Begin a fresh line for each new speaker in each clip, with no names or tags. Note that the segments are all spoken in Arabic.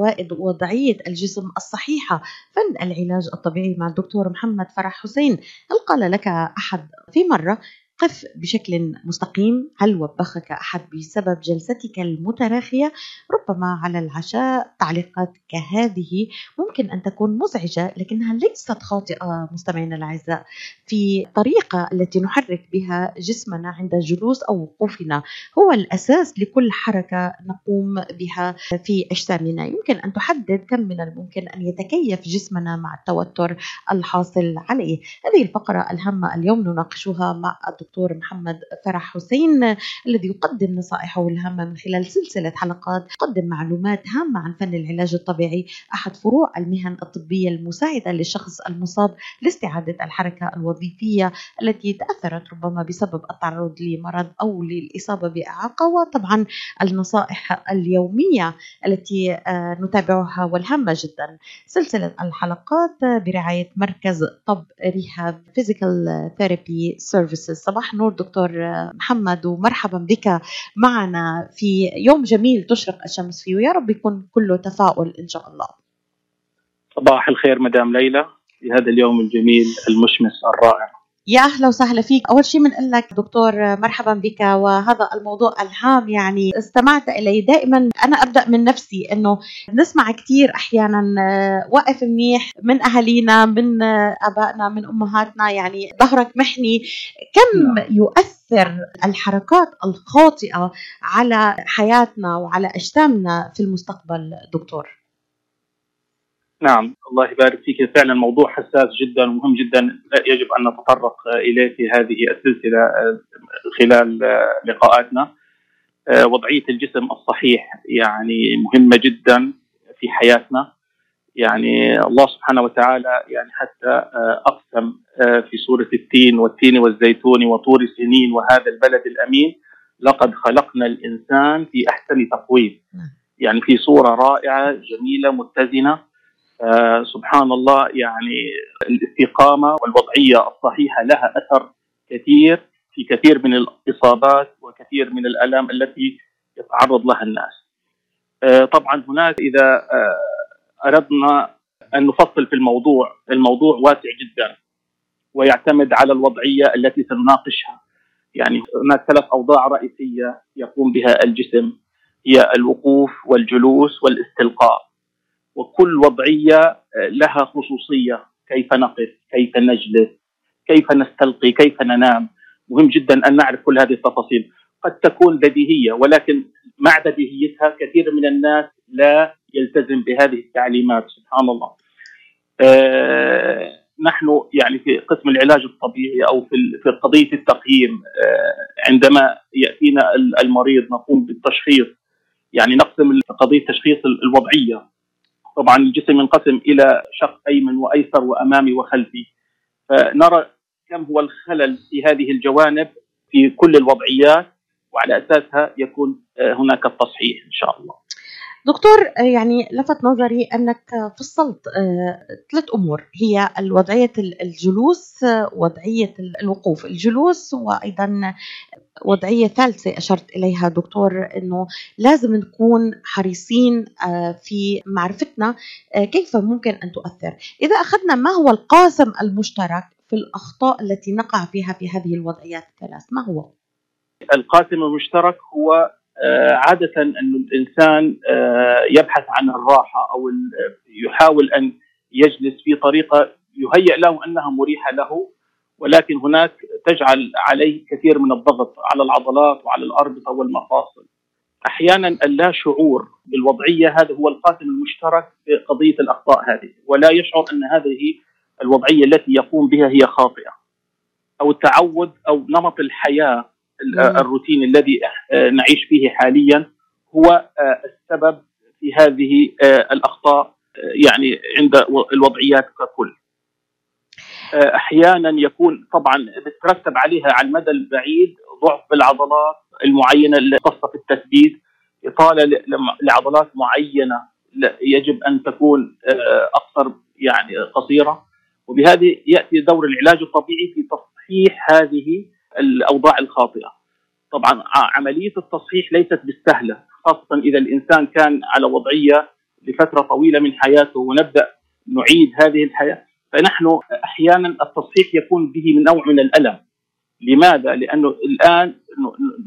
فوائد وضعية الجسم الصحيحة. فن العلاج الطبيعي مع الدكتور محمد فرح حسين. قال لك أحد؟ في مرة قف بشكل مستقيم. هل وبخك أحد بسبب جلستك المتراخية؟ ربما على العشاء تعليقات كهذه ممكن أن تكون مزعجة لكنها ليست خاطئة مستمعينا الأعزاء. في الطريقة التي نحرك بها جسمنا عند الجلوس أو وقوفنا هو الأساس لكل حركة نقوم بها في أجسامنا. يمكن أن تحدد كم من الممكن أن يتكيف جسمنا مع التوتر الحاصل عليه. هذه الفقرة الهامة اليوم نناقشها مع الدكتور الدكتور محمد فرح حسين الذي يقدم نصائحه الهامة من خلال سلسلة حلقات. يقدم معلومات هامة عن فن العلاج الطبيعي. أحد فروع المهن الطبية المساعدة للشخص المصاب لاستعادة الحركة الوظيفية التي تأثرت ربما بسبب التعرض لمرض أو للإصابة بإعاقة. وطبعا النصائح اليومية التي آه، نتابعها والهامة جدا. سلسلة الحلقات برعاية مركز Top Rehab Physical Therapy Services صباح صباح النور دكتور محمد ومرحبا بك معنا في يوم جميل تشرق الشمس فيه. ويا رب يكون كله تفاؤل إن شاء الله.
صباح الخير مدام ليلى في هذا اليوم الجميل المشمس الرائع.
يا أهلا وسهلا فيك. أول شيء بنقول لك دكتور مرحبا بك. وهذا الموضوع الهام يعني استمعت إليه. دائما أنا أبدأ من نفسي إنه نسمع كثير أحيانا وقف منيح من أهالينا من آبائنا من أمهاتنا. يعني ظهرك محني. كم نعم. يؤثر الحركات الخاطئة على حياتنا وعلى أجسامنا في المستقبل دكتور؟
نعم. الله يبارك فيك. فعلا موضوع حساس جدا ومهم جدا. يجب أن نتطرق إليه في هذه السلسلة خلال لقاءاتنا. وضعية الجسم الصحيح يعني مهمة جدا في حياتنا. يعني الله سبحانه وتعالى يعني حتى أقسم في سورة التين والتين والزيتون وطور سنين وهذا البلد الأمين لقد خلقنا الإنسان في أحسن تقويم. نعم. يعني في صورة رائعة جميلة متزنة. آه، سبحان الله يعني الاستقامة والوضعية الصحيحة لها أثر كثير في كثير من الاصابات وكثير من الالام التي يتعرض لها الناس. آه، طبعا هناك إذا آه، أردنا أن نفصل في الموضوع، الموضوع واسع جدا ويعتمد على الوضعية التي سنناقشها. يعني هناك ثلاث أوضاع رئيسية يقوم بها الجسم هي الوقوف والجلوس والإستلقاء. وكل وضعية آه، لها خصوصية. كيف نقف؟ كيف نجلس؟ كيف نستلقي؟ كيف ننام؟ مهم جدا أن نعرف كل هذه التفاصيل. قد تكون بديهية ولكن مع بديهيتها كثير من الناس لا يلتزم بهذه التعليمات. سبحان الله. آه نحن يعني في قسم العلاج الطبيعي أو في في قضية التقييم آه عندما يأتينا المريض نقوم بالتشخيص يعني نقسم قضية تشخيص الوضعية. طبعا الجسم ينقسم إلى شق أيمن وأيسر وأمامي وخلفي فنرى كم هو الخلل في هذه الجوانب في كل الوضعيات وعلى أساسها يكون آه، هناك التصحيح إن شاء الله.
دكتور آه، يعني لفت نظري أنك فصلت آه، ثلاث أمور. هي وضعيه الجلوس وضعية الوقوف. الجلوس وأيضا وضعية ثالثة أشرت إليها دكتور إنه لازم نكون حريصين آه، في معرفتنا كيف ممكن أن تؤثر. إذا أخذنا ما هو القاسم المشترك في الأخطاء التي نقع فيها في هذه الوضعيات الثلاث ما هو؟
القاسم المشترك هو آه، عادة أن الإنسان آه، يبحث عن الراحة أو يحاول أن يجلس في طريقة يهيأ له أنها مريحة له ولكن هناك تجعل عليه كثير من الضغط على العضلات وعلى الأربطة والمفاصل. أحيانا اللا شعور بالوضعية هذا هو القاسم المشترك في قضية الأخطاء هذه ولا يشعر أن هذه الوضعية التي يقوم بها هي خاطئة أو التعود أو نمط الحياة الروتين الذي آه، نعيش فيه حاليا هو آه، السبب في هذه آه، الأخطاء يعني عند الوضعيات ككل. أحيانا يكون طبعا بترتب عليها على المدى البعيد ضعف بالعضلات المعينة المختصه في التثبيت إطالة لعضلات معينة يجب أن تكون اقصر يعني قصيرة. وبهذه يأتي دور العلاج الطبيعي في تصحيح هذه الأوضاع الخاطئة. طبعا عملية التصحيح ليست بالسهلة خاصة إذا الإنسان كان على وضعية لفترة طويلة من حياته ونبدأ نعيد هذه الحياة فنحن أحيانا التصحيح يكون به من نوع من الألم لماذا؟ لأنه الآن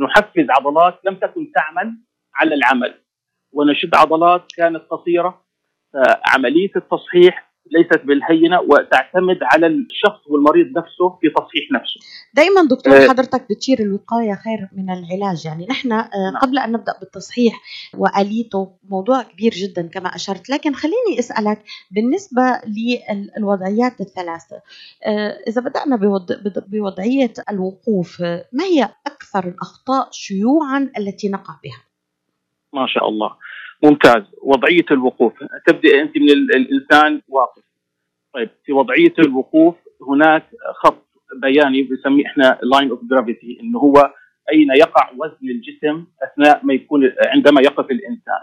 نحفز عضلات لم تكن تعمل على العمل ونشد عضلات كانت قصيرة فعملية التصحيح ليست بالهينة وتعتمد على الشخص والمريض نفسه في تصحيح نفسه.
دائما دكتور أه حضرتك بتشير الوقاية خير من العلاج، يعني نحن آه، نعم. قبل أن نبدأ بالتصحيح وآليته موضوع كبير جدا كما أشرت، لكن خليني أسألك بالنسبة للوضعيات الثلاثة، آه، إذا بدأنا بوضعية الوقوف، ما هي أكثر الأخطاء شيوعا التي نقع بها؟
ما شاء الله. ممتاز. وضعية الوقوف. تبدأ أنت من الإنسان واقف. طيب في وضعية الوقوف هناك خط بياني بنسميه إحنا line of gravity إنه هو أين يقع وزن الجسم أثناء ما يكون عندما يقف الإنسان.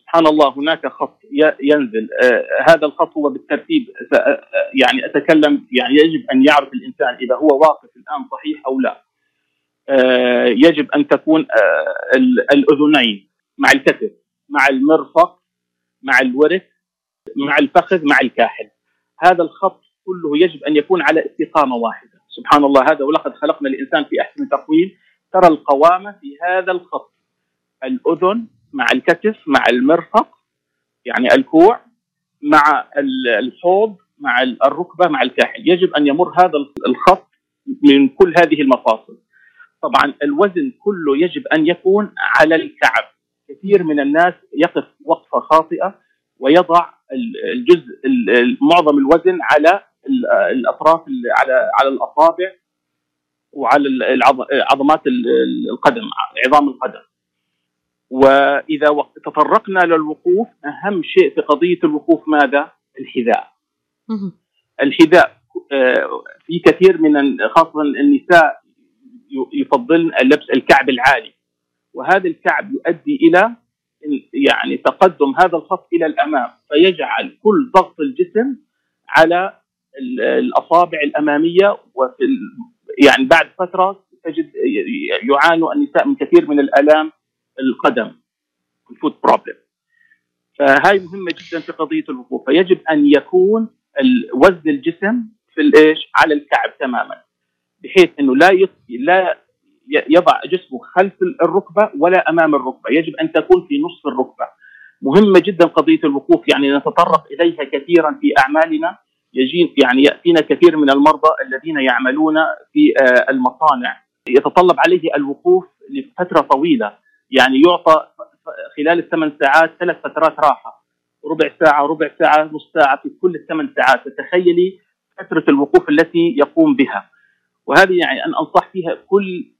سبحان الله هناك خط ينزل. آه هذا الخط هو بالترتيب آه يعني أتكلم يعني يجب أن يعرف الإنسان إذا هو واقف الآن صحيح أو لا. آه يجب أن تكون آه الأذنين مع الكتف. مع المرفق مع الورك مع الفخذ مع الكاحل. هذا الخط كله يجب أن يكون على استقامة واحدة. سبحان الله هذا ولقد خلقنا الإنسان في أحسن تقويم. ترى القوامة في هذا الخط. الأذن مع الكتف مع المرفق يعني الكوع مع الحوض مع الركبة مع الكاحل. يجب أن يمر هذا الخط من كل هذه المفاصل. طبعا الوزن كله يجب أن يكون على الكعب. كثير من الناس يقف وقفة خاطئة ويضع الجزء معظم الوزن على الأطراف على على الأصابع وعلى عضمات القدم عظام القدم. وإذا تطرقنا للوقوف أهم شيء في قضية الوقوف ماذا؟ الحذاء. الحذاء آه، في كثير من خاصة النساء يفضلن لبس الكعب العالي. وهذا الكعب يؤدي إلى يعني تقدم هذا الخط إلى الأمام فيجعل كل ضغط الجسم على الأصابع الأمامية وفي يعني بعد فترة تجد يعاني النساء من كثير من الألام القدم ال foot problem فهاي مهمة جدا في قضية الوقوف فيجب أن يكون وزن الجسم في الايش على الكعب تماما بحيث إنه لا لا يضع جسمه خلف الركبة ولا أمام الركبة، يجب أن تكون في نصف الركبة. مهمة جدا قضية الوقوف يعني نتطرق إليها كثيرا في أعمالنا. يجي يعني يأتينا كثير من المرضى الذين يعملون في آه، المصانع. يتطلب عليه الوقوف لفترة طويلة. يعني يعطى خلال الثمان ساعات ثلاث فترات راحة. ربع ساعة ربع ساعة نص ساعة في كل الثمان ساعات. تتخيلي فترة الوقوف التي يقوم بها. وهذه يعني أن أنصح فيها كل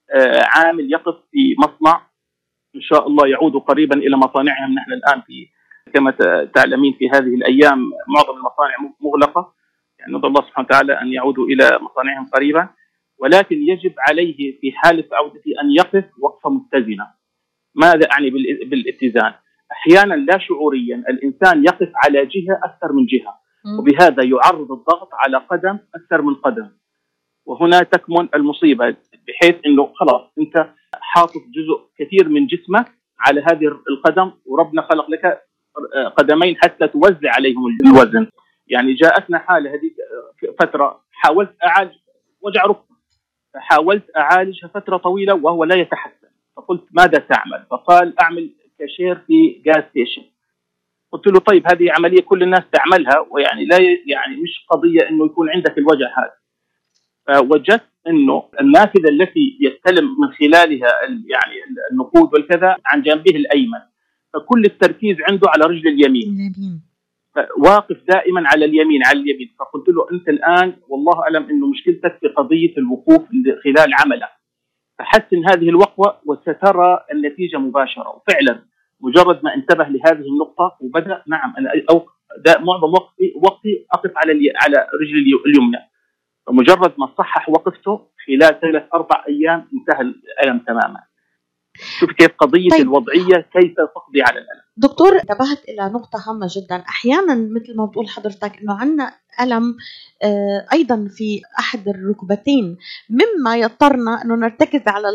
عامل يقف في مصنع إن شاء الله يعود قريبا إلى مصانعهم. نحن الآن في كما تعلمين في هذه الأيام معظم المصانع مغلقة. يعني ندعو الله سبحانه وتعالى أن يعودوا إلى مصانعهم قريبا. ولكن يجب عليه في حاله عودته أن يقف وقفه متزنة. ماذا أعني بالاتزان؟ أحيانا لا شعوريا الإنسان يقف على جهة أكثر من جهة وبهذا يعرض الضغط على قدم أكثر من قدم. وهنا تكمن المصيبة. بحيث إنه خلاص أنت حاطط جزء كثير من جسمك على هذه القدم وربنا خلق لك قدمين حتى توزع عليهم الوزن. يعني جاءتنا حالة هذيك فترة حاولت أعالج وجع ركبة. حاولت أعالجها فترة طويلة وهو لا يتحسن. فقلت ماذا تعمل؟ فقال أعمل كاشير في gas station قلت له طيب هذه عملية كل الناس تعملها ويعني لا يعني مش قضية إنه يكون عندك الوجع هذا. فوجدت إنه النافذة التي يستلم من خلالها يعني النقود والكذا عن جنبه الأيمن فكل التركيز عنده على رجل اليمين. واقف دائما على اليمين على اليمين. فقلت له أنت الآن والله أعلم إنه مشكلتك في قضية الوقوف خلال عمله. فحسن هذه الوقفه وسترى النتيجة مباشرة. وفعلا مجرد ما انتبه لهذه النقطة وبدأ نعم أنا أو معظم وقتي وقتي أقف على على رجلي اليمنى. فمجرد ما صحح وقفته خلال ثلاث أربع أيام انتهى الألم تماما. شوف كيف قضية طيب. الوضعية كيف تقضي على الألم.
دكتور انتبهت إلى نقطة هامة جدا. أحيانا مثل ما بتقول حضرتك إنه عندنا ألم آه، أيضا في أحد الركبتين. مما يضطرنا انه نرتكز على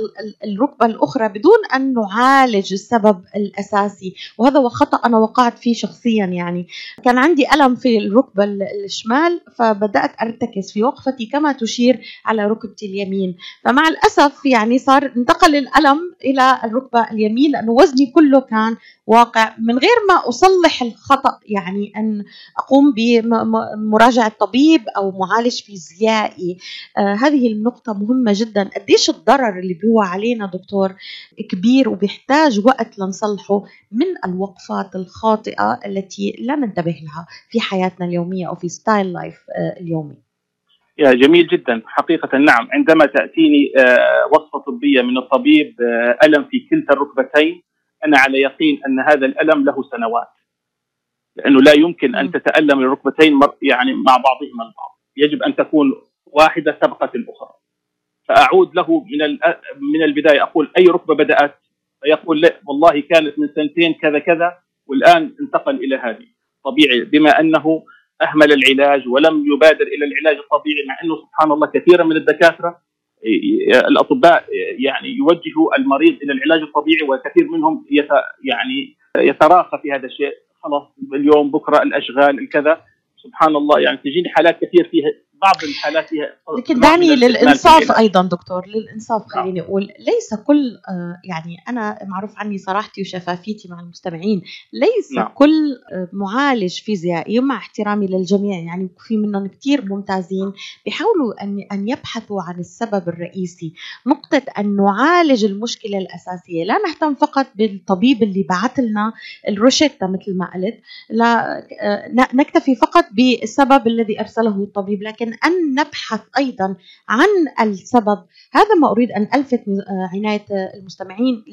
الركبة الأخرى بدون أن نعالج السبب الأساسي. وهذا هو خطأ أنا وقعت فيه شخصيا يعني. كان عندي ألم في الركبة الشمال فبدأت أرتكز في وقفتي كما تشير على ركبتي اليمين. فمع الأسف يعني صار انتقل الألم إلى الركبة اليمين لأنه وزني كله كان واقع. من غير ما أصلح الخطأ يعني أن أقوم بمراجعه طبيب أو معالج فيزيائي. آه هذه النقطة مهمة جدا. قديش الضرر اللي بيوقع علينا دكتور؟ كبير وبيحتاج وقت لنصلحه من الوقفات الخاطئة التي لا ننتبه لها في حياتنا اليومية أو في style life آه اليومي.
يا جميل جدا. حقيقة نعم. عندما تأتيني آه، وصفة طبية من الطبيب آه، ألم في كلتا الركبتين أنا على يقين أن هذا الألم له سنوات. لأنه لا يمكن أن تتألم الركبتين يعني مع بعضهما البعض. يجب أن تكون واحدة سبقت الأخرى. فأعود له من من البداية. أقول أي ركبة بدأت؟ فيقول لا والله كانت من سنتين كذا كذا والآن انتقل إلى هذه. طبيعي بما أنه أهمل العلاج ولم يبادر إلى العلاج الطبيعي مع أنه سبحان الله كثيرا من الدكاترة الأطباء يعني يوجهوا المريض إلى العلاج الطبيعي وكثير منهم يت يعني يتراخى في هذا الشيء. خلاص اليوم بكرة الأشغال الكذا. سبحان الله يعني تجيني حالات كثير فيها بعض الحالات فيها
لكن دعني للإنصاف أيضا دكتور للإنصاف نعم. خليني أقول ليس كل آه، يعني أنا معروف عني صراحتي وشفافيتي مع المستمعين ليس نعم. كل آه، معالج فيزيائي مع احترامي للجميع يعني في منهم كثير ممتازين بيحاولوا أن أن يبحثوا عن السبب الرئيسي نقطة أن نعالج المشكلة الأساسية لا نهتم فقط بالطبيب اللي بعث لنا الروشيتا مثل ما قلت لا آه، نكتفي فقط بالسبب الذي أرسله الطبيب لكن لكن أن نبحث أيضا عن السبب. هذا ما أريد أن ألفت عناية المستمعين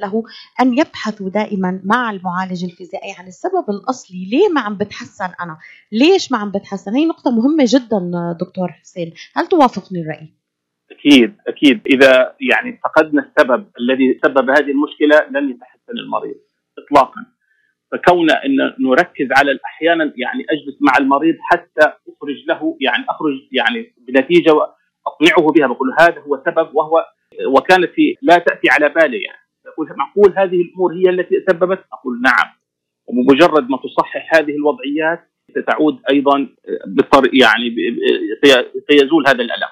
له أن يبحثوا دائما مع المعالج الفيزيائي عن السبب الأصلي. ليه ما عم بتحسن أنا؟ ليش ما عم بتحسن؟ هي نقطة مهمة جدا دكتور حسين. هل توافقني الرأي؟
أكيد أكيد. إذا يعني فقدنا السبب الذي سبب هذه المشكلة لن يتحسن المريض اطلاقا. فكون إن نركز على أحيانا يعني أجلس مع المريض حتى أخرج له يعني أخرج يعني بنتيجة اقنعه بها بقول هذا هو سبب وهو وكانت في لا تأتي على بالي يعني. أقول معقول هذه الأمور هي التي سببت؟ أقول نعم. وبمجرد ما تصحح هذه الوضعيات ستعود أيضا يعني سيزول هذا الألم.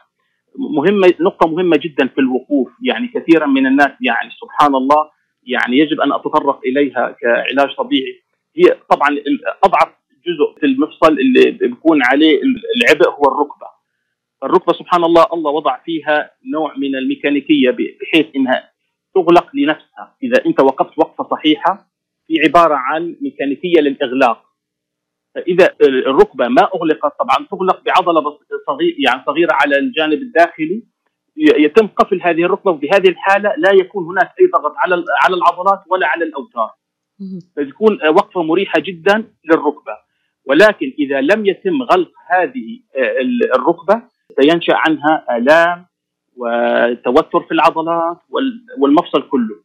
مهمة نقطة مهمة جدا في الوقوف يعني كثيرا من الناس يعني سبحان الله يعني يجب أن أتطرق إليها كعلاج طبيعي. هي طبعا أضعف جزء في المفصل اللي بيكون عليه العبء هو الركبة. الركبة سبحان الله الله وضع فيها نوع من الميكانيكية بحيث إنها تغلق لنفسها. إذا أنت وقفت وقفة صحيحة في عبارة عن ميكانيكية للإغلاق. فإذا الركبة ما أغلقت طبعا تغلق بعضلة صغير يعني صغيرة على الجانب الداخلي يتم قفل هذه الركبة وفي هذه الحالة لا يكون هناك أي ضغط على على العضلات ولا على الأوتار. فتكون وقفة مريحة جدا للركبة. ولكن إذا لم يتم غلق هذه آه، الركبة سينشأ عنها آلام وتوتر في العضلات والمفصل كله.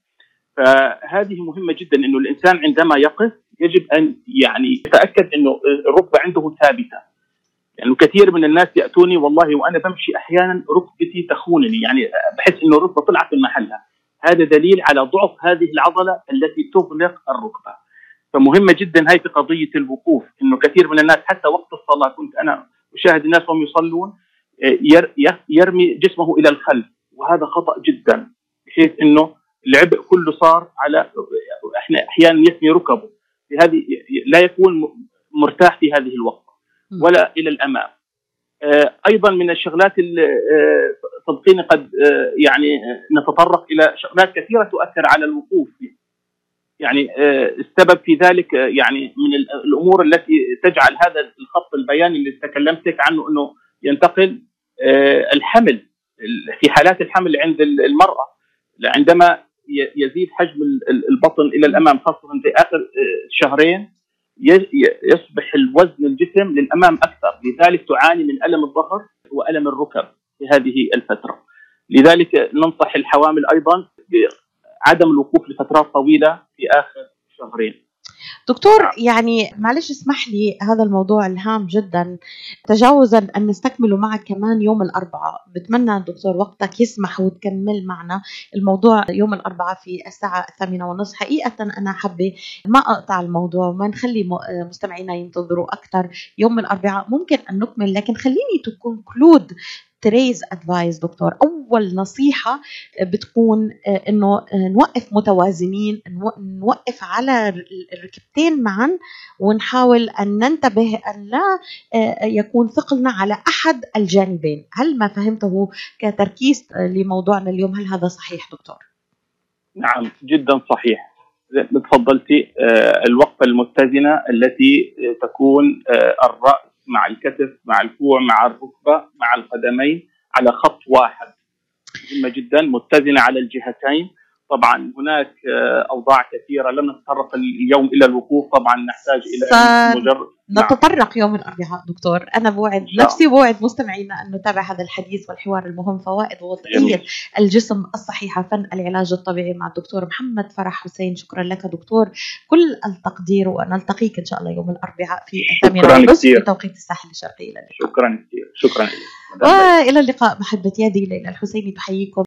فهذه مهمة جدا إنه الإنسان عندما يقف يجب أن يعني يتأكد إنه الركبة عنده ثابتة. يعني كثير من الناس يأتوني والله وأنا بمشي أحيانا ركبتي تخونني يعني بحس إنه الركبة طلعت من محلها. هذا دليل على ضعف هذه العضلة التي تغلق الركبة. فمهمة جدا هاي في قضية الوقوف إنه كثير من الناس حتى وقت الصلاة كنت أنا أشاهد الناس وهم يصلون يرمي جسمه إلى الخلف وهذا خطأ جدا بحيث إنه العبء كله صار على إحنا أحيانا يثني ركبه. هذه لا يكون مرتاح في هذه الوقت. ولا إلى الأمام. آه، أيضا من الشغلات آه، صدقيني قد آه، يعني نتطرق إلى شغلات كثيرة تؤثر على الوقوف. يعني السبب في ذلك يعني من الأمور التي تجعل هذا الخط البياني اللي تكلمتك عنه إنه ينتقل الحمل في حالات الحمل عند المرأة. عندما يزيد حجم البطن إلى الأمام خاصة في آخر شهرين يصبح الوزن الجسم للأمام أكثر. لذلك تعاني من ألم الظهر وألم الركب في هذه الفترة. لذلك ننصح الحوامل أيضا بعدم الوقوف لفترات طويلة في آخر شهرين.
دكتور يعني معلش اسمح لي هذا الموضوع الهام جدا. تجاوزا أن نستكمله معك كمان يوم الأربعاء. بتمنى دكتور وقتك يسمح وتكمل معنا الموضوع يوم الأربعاء في الساعة الثامنة ونصف حقيقة أنا حابة ما أقطع الموضوع وما نخلي مستمعينا ينتظروا أكثر يوم الأربعاء. ممكن أن نكمل لكن خليني to conclude three advice دكتور. أول نصيحة بتكون آه، إنه آه، نوقف متوازنين نوقف على الركبتين معا ونحاول أن ننتبه أن لا آه، يكون ثقلنا على أحد الجانبين. هل ما فهمته كتركيز لموضوعنا اليوم؟ هل هذا صحيح دكتور؟
نعم جدا صحيح. تفضلتي الوقفة المتزنه التي تكون الرأس مع الكتف مع الكوع مع الركبة مع القدمين على خط واحد. مهمة جدا متزنة على الجهتين. طبعا هناك آه، أوضاع كثيرة لم نتطرق اليوم إلى الوقوف. طبعا نحتاج إلى
مجرد نعم. نتطرق يوم الاربعاء دكتور. أنا بوعد نفسي بوعد مستمعينا أن نتابع هذا الحديث والحوار المهم فوائد وضعيه الجسم الصحيحة فن العلاج الطبيعي مع الدكتور محمد فرح حسين. شكرا لك دكتور. كل التقدير ونلتقيك إن شاء الله يوم الأربعاء في الثامنة في توقيت الساحل الشرقي
شكرا كثير. شكرا
وإلى اللقاء محبتي هذه ليلى الحسيني تحييكم